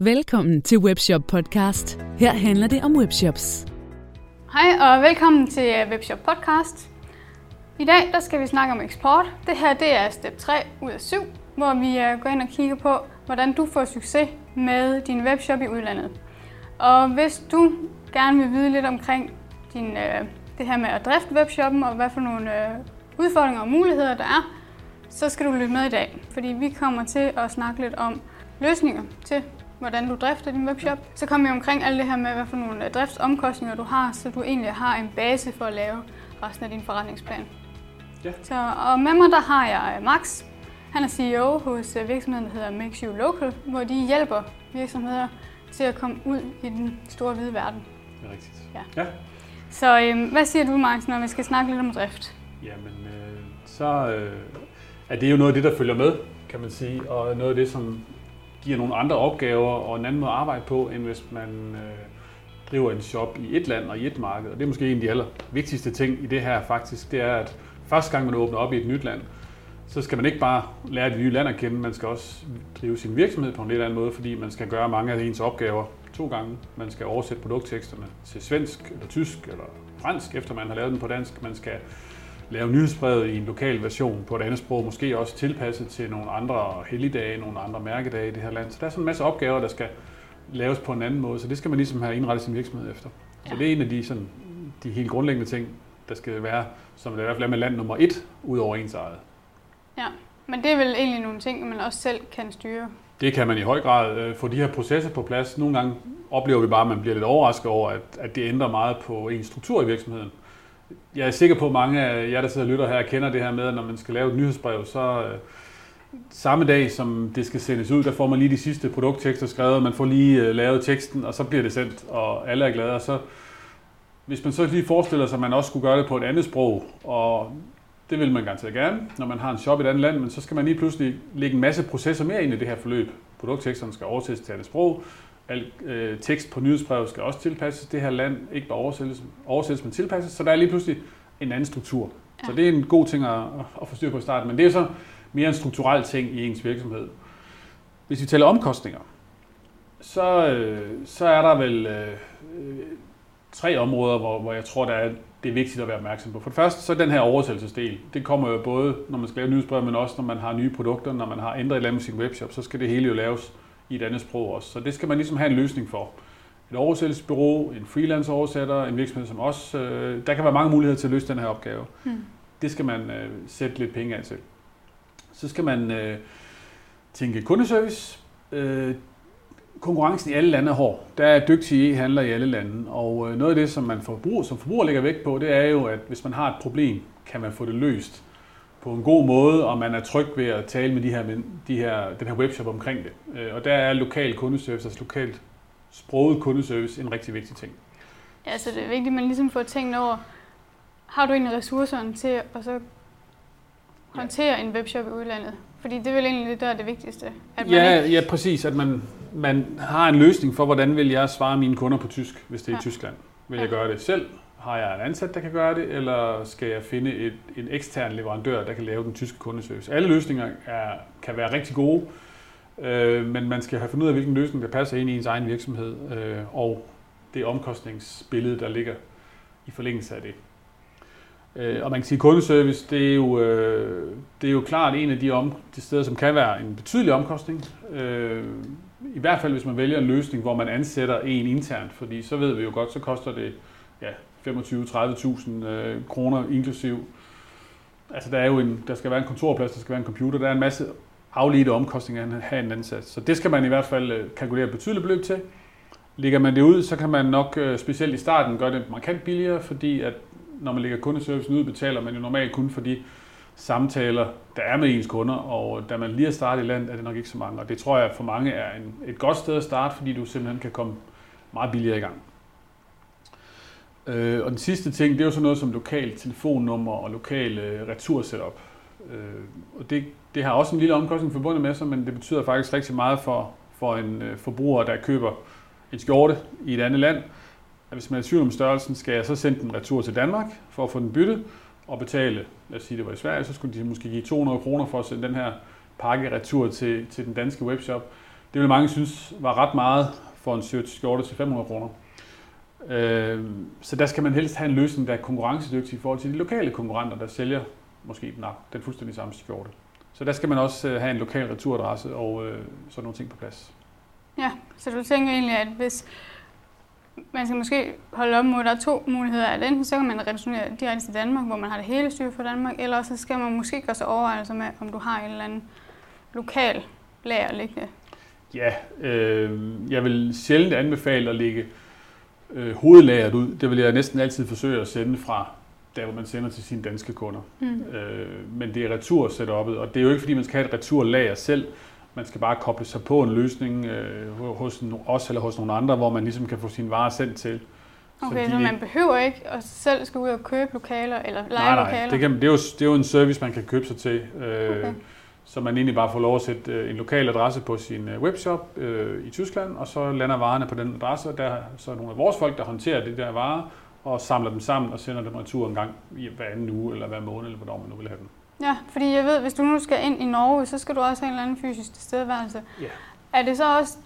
Velkommen til Webshop Podcast. Her handler det om webshops. Hej og velkommen til øh, Webshop Podcast. I dag der skal vi snakke om eksport. Det her det er step 3 ud af 7, hvor vi øh, går ind og kigger på, hvordan du får succes med din webshop i udlandet. Og hvis du gerne vil vide lidt omkring din, øh, det her med at drifte webshoppen og hvad for nogle udfordringer og muligheder der er, så skal du lytte med i dag, fordi vi kommer til at snakke lidt om løsninger til hvordan du drifter din webshop. Så kommer vi omkring alt det her med, hvad for nogle øh, driftsomkostninger du har, så du egentlig har en base for at lave resten af din forretningsplan. Ja. Så, og med mig der har jeg øh, Max. Han er CEO hos øh, virksomheden, der hedder Makes You Local, hvor de hjælper virksomheder til at komme ud i den store hvide verden. Det er rigtigt. Ja. ja. Så øh, hvad siger du, Max, når vi skal snakke lidt om drift? Jamen, øh, så øh, er det jo noget af det, der følger med, kan man sige, og noget af det, som giver nogle andre opgaver og en anden måde at arbejde på, end hvis man øh, driver en shop i et land og i et marked. Og det er måske en af de aller vigtigste ting i det her faktisk, det er, at første gang man åbner op i et nyt land, så skal man ikke bare lære det nye land at kende, man skal også drive sin virksomhed på en lidt anden måde, fordi man skal gøre mange af ens opgaver to gange. Man skal oversætte produktteksterne til svensk eller tysk eller fransk, efter man har lavet dem på dansk. Man skal lave nyhedsbrevet i en lokal version på et andet sprog, måske også tilpasset til nogle andre helligdage, nogle andre mærkedage i det her land. Så der er sådan en masse opgaver, der skal laves på en anden måde, så det skal man ligesom have indrettet sin virksomhed efter. Ja. Så det er en af de, sådan, de helt grundlæggende ting, der skal være, som det i hvert fald er med land nummer et, ud over ens eget. Ja, men det er vel egentlig nogle ting, man også selv kan styre? Det kan man i høj grad øh, få de her processer på plads. Nogle gange oplever vi bare, at man bliver lidt overrasket over, at, at det ændrer meget på en struktur i virksomheden jeg er sikker på, at mange af jer, der sidder og lytter her, kender det her med, at når man skal lave et nyhedsbrev, så øh, samme dag, som det skal sendes ud, der får man lige de sidste produkttekster skrevet, man får lige øh, lavet teksten, og så bliver det sendt, og alle er glade. Og så, hvis man så lige forestiller sig, at man også skulle gøre det på et andet sprog, og det vil man garanteret gerne, når man har en shop i et andet land, men så skal man lige pludselig lægge en masse processer mere ind i det her forløb. Produktteksterne skal oversættes til andet sprog, Al øh, tekst på nyhedsbrevet skal også tilpasses. Det her land ikke bare oversættes, oversættes men tilpasses. Så der er lige pludselig en anden struktur. Ja. Så det er en god ting at, at få styr på i starten. Men det er så mere en strukturel ting i ens virksomhed. Hvis vi taler omkostninger, så, øh, så er der vel øh, tre områder, hvor, hvor jeg tror, der er, det er vigtigt at være opmærksom på. For det første, så er den her oversættelsesdel. Det kommer jo både, når man skal lave nyhedsbrev, men også når man har nye produkter, når man har ændret et eller andet med sin webshop, så skal det hele jo laves i et andet sprog også. Så det skal man ligesom have en løsning for. Et oversættelsesbureau, en freelance oversætter, en virksomhed som os. Øh, der kan være mange muligheder til at løse den her opgave. Hmm. Det skal man øh, sætte lidt penge af til. Så skal man øh, tænke kundeservice. Øh, konkurrencen i alle lande er hård. Der er dygtige e-handler i alle lande, og øh, noget af det, som man forbruger, som forbruger lægger vægt på, det er jo, at hvis man har et problem, kan man få det løst på en god måde, og man er tryg ved at tale med, de her, de her, den her webshop omkring det. Øh, og der er lokal kundeservice, altså lokalt sproget kundeservice, en rigtig vigtig ting. Ja, så det er vigtigt, at man ligesom får tænkt over, har du egentlig ressourcerne til at så håndtere ja. en webshop i udlandet? Fordi det er vel egentlig det, der er det vigtigste. At man ja, ikke... ja, præcis. At man, man har en løsning for, hvordan vil jeg svare mine kunder på tysk, hvis det er ja. i Tyskland. Vil ja. jeg gøre det selv? Har jeg en ansat, der kan gøre det, eller skal jeg finde et, en ekstern leverandør, der kan lave den tyske kundeservice? Alle løsninger er, kan være rigtig gode, øh, men man skal have fundet ud af, hvilken løsning, der passer ind i ens egen virksomhed, øh, og det omkostningsbillede, der ligger i forlængelse af det. Øh, og man kan sige, at kundeservice, det er jo, øh, det er jo klart en af de, om, de steder, som kan være en betydelig omkostning. Øh, I hvert fald, hvis man vælger en løsning, hvor man ansætter en internt, fordi så ved vi jo godt, så koster det ja, 25-30.000 øh, kroner inklusiv. Altså der er jo en, der skal være en kontorplads, der skal være en computer, der er en masse afledte omkostninger at have en ansat. Så det skal man i hvert fald øh, kalkulere kalkulere betydeligt beløb til. Ligger man det ud, så kan man nok øh, specielt i starten gøre det markant billigere, fordi at når man lægger kundeservicen ud, betaler man jo normalt kun for de samtaler, der er med ens kunder, og da man lige er startet i land, er det nok ikke så mange. Og det tror jeg for mange er en, et godt sted at starte, fordi du simpelthen kan komme meget billigere i gang. Øh, og den sidste ting, det er jo sådan noget som lokal telefonnummer og lokal øh, retursetup. Øh, og det, det har også en lille omkostning forbundet med sig, men det betyder faktisk rigtig meget for, for en øh, forbruger, der køber en skjorte i et andet land. At hvis man er tvivl om størrelsen, skal jeg så sende den retur til Danmark for at få den byttet og betale, lad os sige det var i Sverige, så skulle de måske give 200 kroner for at sende den her pakke retur til, til den danske webshop. Det vil mange synes var ret meget for en skjorte til 500 kroner. Øh, så der skal man helst have en løsning, der er konkurrencedygtig i forhold til de lokale konkurrenter, der sælger måske den, den fuldstændig samme skjorte. Så der skal man også øh, have en lokal returadresse og øh, sådan nogle ting på plads. Ja, så du tænker egentlig, at hvis man skal måske holde op mod, at der er to muligheder. At enten så kan man returnere direkte til Danmark, hvor man har det hele styr for Danmark, eller så skal man måske gøre sig overvejelser med, om du har en eller anden lokal lager liggende. Ja, øh, jeg vil sjældent anbefale at lægge øh, hovedlageret ud. Det vil jeg næsten altid forsøge at sende fra der, hvor man sender til sine danske kunder. Mm. Øh, men det er retursetup'et, og det er jo ikke, fordi man skal have et returlager selv. Man skal bare koble sig på en løsning øh, hos os eller hos nogle andre, hvor man ligesom kan få sine varer sendt til. Okay, så, så man behøver ikke at selv skal ud og købe lokaler eller lege nej, nej, lokaler? Det, kan, det, er jo, det er jo en service, man kan købe sig til. Øh, okay. Så man egentlig bare får lov at sætte øh, en lokal adresse på sin øh, webshop øh, i Tyskland, og så lander varerne på den adresse, og der er så nogle af vores folk, der håndterer det der varer, og samler dem sammen og sender dem retur en gang i hver anden uge, eller hver måned, eller hvornår man nu vil have dem. Ja, fordi jeg ved, hvis du nu skal ind i Norge, så skal du også have en eller anden fysisk tilstedeværelse. Ja. Er det så også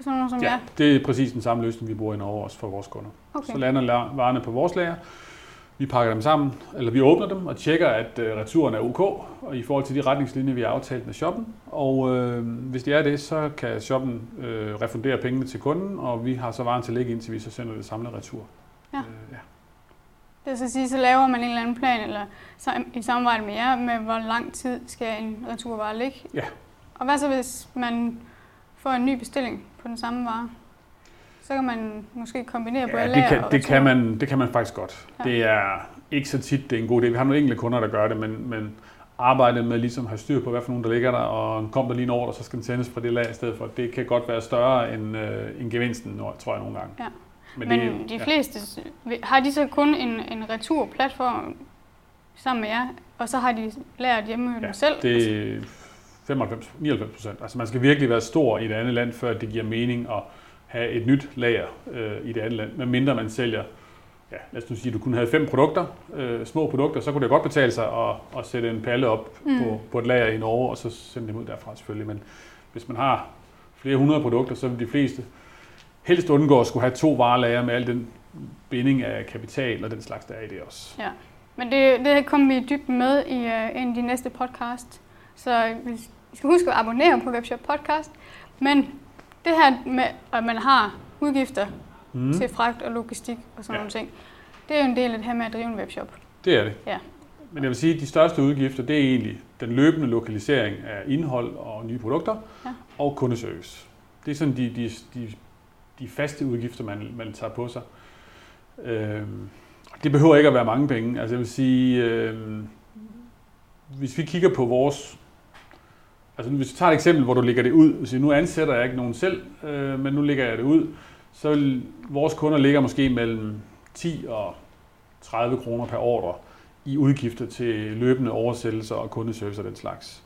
sådan noget som ja, jeg? det er præcis den samme løsning, vi bruger i Norge også for vores kunder. Okay. Så lander varerne på vores lager, vi pakker dem sammen, eller vi åbner dem og tjekker, at øh, returen er ok, og i forhold til de retningslinjer, vi har aftalt med shoppen. Og øh, hvis det er det, så kan shoppen øh, refundere pengene til kunden, og vi har så varen til at lægge, indtil vi så sender det samlet retur. Ja. Øh, ja. Det vil så sige, så laver man en eller anden plan, eller i samarbejde med jer, med hvor lang tid skal en returvare ligge? Ja. Og hvad så, hvis man får en ny bestilling på den samme vare? Så kan man måske kombinere på ja, det kan, det kan, man, det kan man faktisk godt. Ja. Det er ikke så tit, det er en god idé. Vi har nogle enkelte kunder, der gør det, men, men arbejdet med ligesom at have styr på, hvad for nogen, der ligger der, og kommer der lige en ordre, så skal den sendes fra det lag i stedet for. Det kan godt være større end, øh, end gevinsten, tror jeg nogle gange. Ja. Men, men det, de fleste, ja. har de så kun en, en returplatform sammen med jer, og så har de lært hjemme ja, selv? det er 95, 99 procent. Altså man skal virkelig være stor i et andet land, før det giver mening at have et nyt lager øh, i det andet land, medmindre man sælger ja, lad os nu sige, at du kun havde fem produkter, øh, små produkter, så kunne det godt betale sig at, at sætte en palle op mm. på, på et lager i Norge, og så sende dem ud derfra selvfølgelig. Men hvis man har flere hundrede produkter, så vil de fleste helst undgå at skulle have to varelager med al den binding af kapital og den slags, der er i det også. Ja, men det, det kommer vi dybt med i uh, en af de næste podcast. Så vi skal huske at abonnere på Webshop Podcast. Men det her med, at man har udgifter mm. til fragt og logistik og sådan ja. nogle ting, det er jo en del af det her med at drive en webshop. Det er det. Ja. Men jeg vil sige, at de største udgifter, det er egentlig den løbende lokalisering af indhold og nye produkter ja. og kundeservice. Det er sådan de, de, de de faste udgifter, man, man tager på sig. Øh, det behøver ikke at være mange penge. Altså jeg vil sige, øh, hvis vi kigger på vores... Altså hvis vi tager et eksempel, hvor du lægger det ud, så nu ansætter jeg ikke nogen selv, øh, men nu lægger jeg det ud, så vil vores kunder ligger måske mellem 10 og 30 kroner per ordre i udgifter til løbende oversættelser og kundeservice og den slags.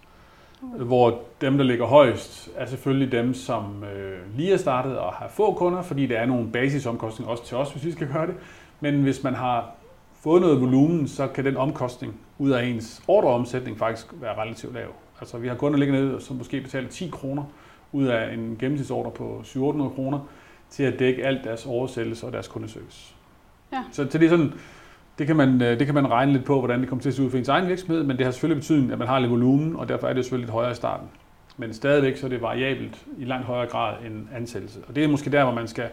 Hvor dem, der ligger højst, er selvfølgelig dem, som øh, lige er startet og har få kunder, fordi der er nogle basisomkostninger også til os, hvis vi skal gøre det. Men hvis man har fået noget volumen, så kan den omkostning ud af ens ordreomsætning faktisk være relativt lav. Altså vi har kunder liggende nede, som måske betaler 10 kroner ud af en gennemsnitsordre på 700 kroner til at dække alt deres oversættelse og deres kundeservice. Ja. Så, så det er sådan, det kan, man, øh, det kan man regne lidt på, hvordan det kommer til at se ud for ens egen virksomhed, men det har selvfølgelig betydning, at man har lidt volumen, og derfor er det selvfølgelig lidt højere i starten. Men stadigvæk så er det variabelt i langt højere grad end ansættelse. Og det er måske der, hvor man skal,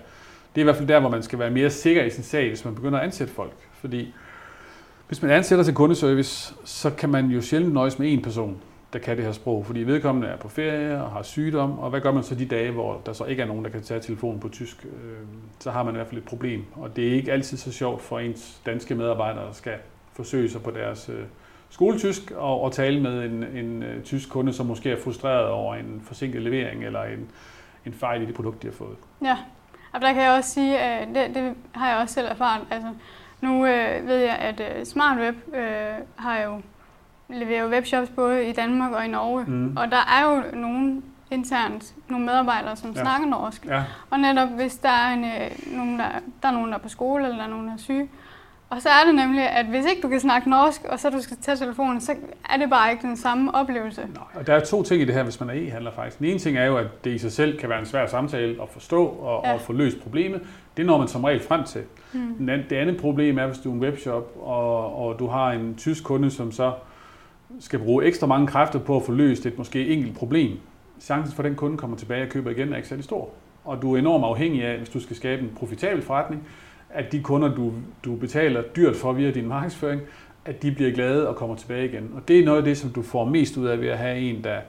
det er i hvert fald der, hvor man skal være mere sikker i sin sag, hvis man begynder at ansætte folk. Fordi hvis man ansætter til kundeservice, så kan man jo sjældent nøjes med én person der kan det her sprog, fordi vedkommende er på ferie og har sygdom, og hvad gør man så de dage, hvor der så ikke er nogen, der kan tage telefonen på tysk? Øh, så har man i hvert fald et problem, og det er ikke altid så sjovt for ens danske medarbejdere, der skal forsøge sig på deres øh, skoletysk og, og tale med en, en øh, tysk kunde, som måske er frustreret over en forsinket levering eller en, en fejl i det produkt, de har fået. Ja, og der kan jeg også sige, at det, det har jeg også selv erfaret. Altså, nu øh, ved jeg, at øh, SmartWeb øh, har jo leverer webshops både i Danmark og i Norge. Mm. Og der er jo nogle internt, nogle medarbejdere, som ja. snakker norsk. Ja. Og netop hvis der er, en, øh, nogen, der, der er nogen, der er på skole, eller der er nogen, der er syge, Og så er det nemlig, at hvis ikke du kan snakke norsk, og så du skal tage telefonen, så er det bare ikke den samme oplevelse. Nej, og der er to ting i det her, hvis man er e-handler faktisk. Den ene ting er jo, at det i sig selv kan være en svær samtale at forstå og, ja. og få løst problemet. Det når man som regel frem til. Mm. Det andet problem er, hvis du er en webshop, og, og du har en tysk kunde, som så skal bruge ekstra mange kræfter på at få løst et måske enkelt problem. Chancen for, at den kunde kommer tilbage og køber igen, er ikke særlig stor. Og du er enormt afhængig af, hvis du skal skabe en profitabel forretning, at de kunder, du, du betaler dyrt for via din markedsføring, at de bliver glade og kommer tilbage igen. Og det er noget af det, som du får mest ud af ved at have en, der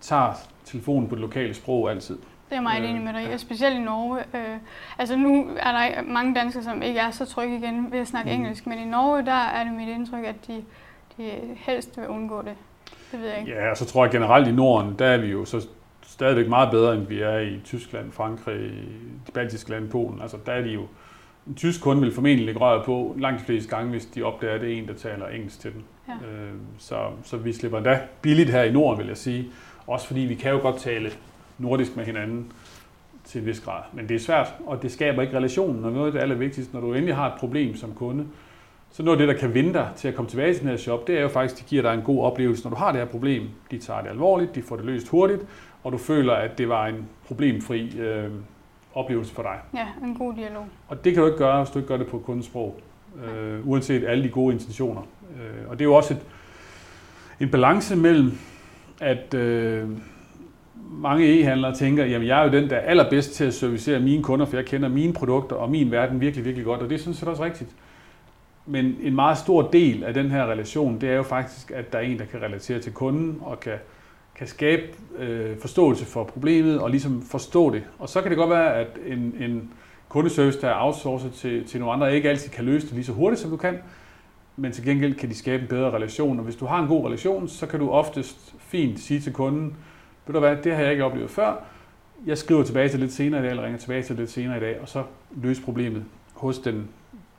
tager telefonen på det lokale sprog altid. Det er meget øh, enig med dig, ja. specielt i Norge. Øh, altså nu er der mange danskere, som ikke er så trygge igen ved at snakke mm. engelsk, men i Norge, der er det mit indtryk, at de, de helst vil undgå det. Det ved jeg ikke. Ja, og så tror jeg generelt i Norden, der er vi jo så stadigvæk meget bedre, end vi er i Tyskland, Frankrig, de baltiske lande, Polen. Altså der er de jo, en tysk kunde vil formentlig lægge røret på langt de fleste gange, hvis de opdager, at det er en, der taler engelsk til dem. Ja. Øh, så, så vi slipper endda billigt her i Norden, vil jeg sige. Også fordi vi kan jo godt tale nordisk med hinanden til en vis grad. Men det er svært, og det skaber ikke relationen. Og noget af det allervigtigste, når du endelig har et problem som kunde, så noget af det, der kan vinde dig til at komme tilbage til den her shop, det er jo faktisk, at de giver dig en god oplevelse, når du har det her problem. De tager det alvorligt, de får det løst hurtigt, og du føler, at det var en problemfri øh, oplevelse for dig. Ja, en god dialog. Og det kan du ikke gøre, hvis du ikke gør det på kundesprog, øh, uanset alle de gode intentioner. Øh, og det er jo også et, en balance mellem, at øh, mange e-handlere tænker, jamen jeg er jo den, der er allerbedst til at servicere mine kunder, for jeg kender mine produkter og min verden virkelig, virkelig godt, og det synes jeg også rigtigt. Men en meget stor del af den her relation, det er jo faktisk, at der er en, der kan relatere til kunden og kan, kan skabe øh, forståelse for problemet og ligesom forstå det. Og så kan det godt være, at en, en kundeservice, der er outsourcet til, til nogle andre, ikke altid kan løse det lige så hurtigt, som du kan, men til gengæld kan de skabe en bedre relation. Og hvis du har en god relation, så kan du oftest fint sige til kunden, ved du hvad, det har jeg ikke oplevet før, jeg skriver tilbage til lidt senere i dag, eller ringer tilbage til lidt senere i dag, og så løse problemet hos den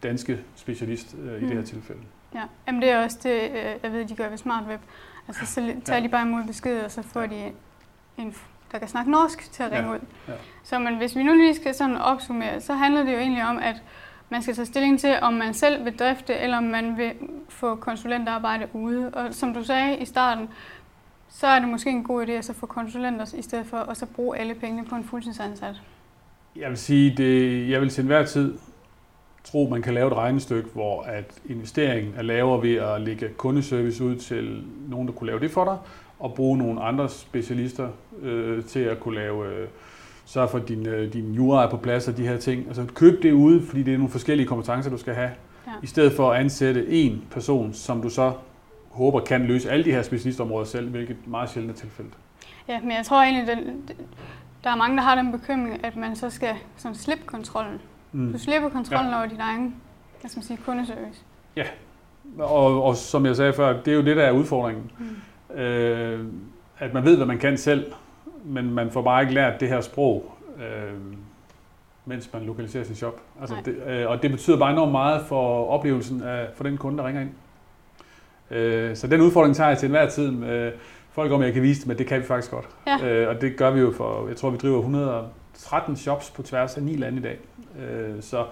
danske specialist øh, i mm. det her mm. tilfælde. Ja, Jamen, det er også det, øh, jeg ved, de gør ved SmartWeb. Altså, så tager ja. de bare imod besked, og så får ja. de en, der kan snakke norsk til at ringe ja. ud. Ja. Så men hvis vi nu lige skal sådan opsummere, så handler det jo egentlig om, at man skal tage stilling til, om man selv vil drifte, eller om man vil få konsulentarbejde ude. Og som du sagde i starten, så er det måske en god idé at så få konsulenter i stedet for at så bruge alle pengene på en fuldtidsansat. Jeg vil sige, det, jeg vil til enhver tid tro, man kan lave et regnestykke, hvor at investeringen er lavere ved at lægge kundeservice ud til nogen, der kunne lave det for dig, og bruge nogle andre specialister øh, til at kunne lave, øh, sørge for, at din, øh, din jura er på plads og de her ting. Altså køb det ude, fordi det er nogle forskellige kompetencer, du skal have, ja. i stedet for at ansætte en person, som du så håber kan løse alle de her specialistområder selv, hvilket meget sjældent er tilfældet. Ja, men jeg tror egentlig, den, der er mange, der har den bekymring, at man så skal sådan, slippe kontrollen. Mm. Du slipper kontrollen ja. over din egen hvad skal man sige, kundeservice. Ja, og, og som jeg sagde før, det er jo det, der er udfordringen. Mm. Øh, at man ved, hvad man kan selv, men man får bare ikke lært det her sprog, øh, mens man lokaliserer sin shop. Altså det, øh, og det betyder bare enormt meget for oplevelsen af, for den kunde, der ringer ind. Øh, så den udfordring tager jeg til enhver tid med folk om, jeg kan vise dem, at det kan vi faktisk godt. Ja. Øh, og det gør vi jo for, jeg tror, vi driver 113 shops på tværs af ni lande i dag. Øh, så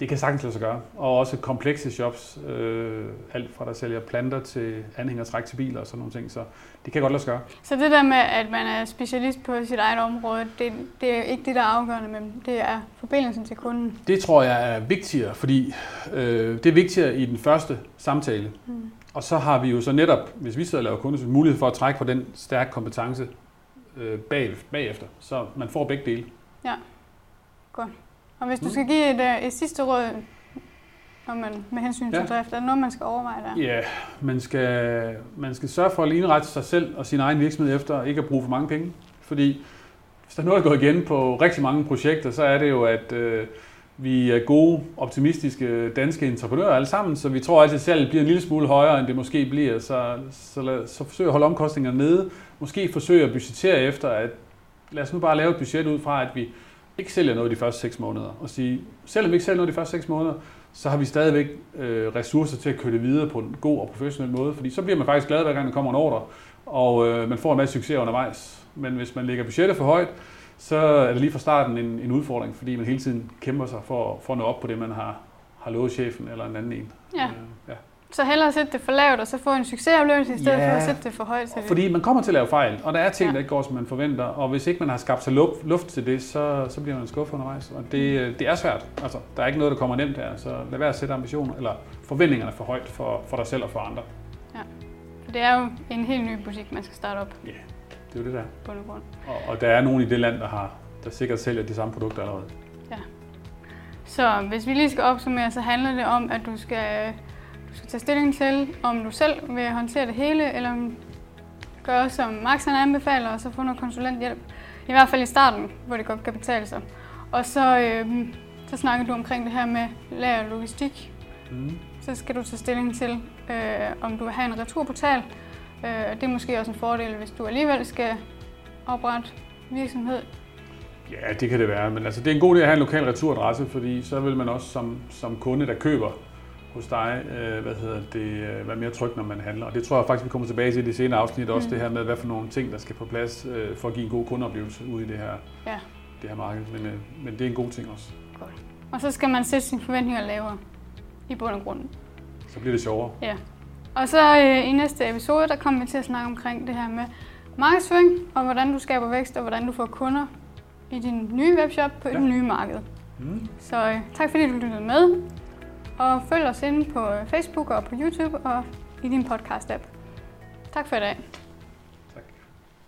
det kan sagtens lade sig gøre. Og også komplekse shops, øh, alt fra der sælger planter til anhængertræk til biler og sådan nogle ting. Så det kan godt lade sig gøre. Så det der med, at man er specialist på sit eget område, det, det er ikke det, der er afgørende, men det er forbindelsen til kunden? Det tror jeg er vigtigere, fordi øh, det er vigtigere i den første samtale. Mm. Og så har vi jo så netop, hvis vi sidder og laver kunde, mulighed for at trække på den stærke kompetence øh, bag, bagefter. Så man får begge dele. Ja, godt. Og hvis du skal give et, øh, et sidste råd, når man, med hensyn til ja. drift, er det noget, man skal overveje der? Ja, man skal, man skal sørge for at indrette sig selv og sin egen virksomhed efter ikke at bruge for mange penge. Fordi hvis der er noget, der går igen på rigtig mange projekter, så er det jo, at øh, vi er gode, optimistiske danske entreprenører alle sammen, så vi tror altid, at salget bliver en lille smule højere, end det måske bliver. Så, så, lad, så forsøg at holde omkostningerne nede. Måske forsøg at budgettere efter, at lad os nu bare lave et budget ud fra, at vi ikke sælger noget de første 6 måneder, og sige, selvom vi ikke sælger noget de første 6 måneder, så har vi stadigvæk øh, ressourcer til at køre det videre på en god og professionel måde, fordi så bliver man faktisk glad, hver gang der kommer en ordre, og øh, man får en masse succes undervejs. Men hvis man lægger budgettet for højt, så er det lige fra starten en, en udfordring, fordi man hele tiden kæmper sig for, for at nå op på det, man har, har lovet chefen eller en anden en. Ja. Øh, ja. Så hellere sætte det for lavt, og så få en succesoplevelse, i stedet Ja. for at sætte det for højt. Til det. Fordi man kommer til at lave fejl, og der er ting, Ja. der ikke går, som man forventer, og hvis ikke man har skabt sig luft, luft til det, så, så bliver man skuffet undervejs, og det, det er svært. Altså, der er ikke noget, der kommer nemt her, så lad være at sætte ambitioner, eller forventningerne for højt for, for dig selv og for andre. For det er jo en helt ny butik, man skal starte op Det er jo det der. på bund og grund. Og, og der er nogen i det land, der har der sikkert sælger de samme produkter allerede. Så hvis vi lige skal opsummere, så handler det om, at du skal, du skal tage stilling til, om du selv vil håndtere det hele, eller om gøre som Max han anbefaler, og så få noget konsulenthjælp. I hvert fald i starten, hvor det godt kan betale sig. Og så, øh, så snakker du omkring det her med lager og logistik. Mm. Så skal du tage stilling til, øh, om du vil have en returportal. Øh, det er måske også en fordel, hvis du alligevel skal oprette virksomhed. Ja, det kan det være, men altså, det er en god idé at have en lokal returadresse, fordi så vil man også som, som kunde, der køber hos dig, øh, hvad hedder det, øh, være mere tryg, når man handler. Og det tror jeg faktisk, vi kommer tilbage til i det senere afsnit, også Mm. det her med, hvad for nogle ting, der skal på plads øh, for at give en god kundeoplevelse ude i det her, Ja. det her marked. Men, øh, men det er en god ting også. Og så skal man sætte sine forventninger lavere i bund og grund. Så bliver det sjovere. Og så øh, i næste episode, der kommer vi til at snakke omkring det her med markedsføring, og hvordan du skaber vækst, og hvordan du får kunder i din nye webshop på ja. Det nye marked. Mm. Så øh, tak fordi du lyttede med, og følg os inde på øh, Facebook og på YouTube og i din podcast-app. Tak for i dag.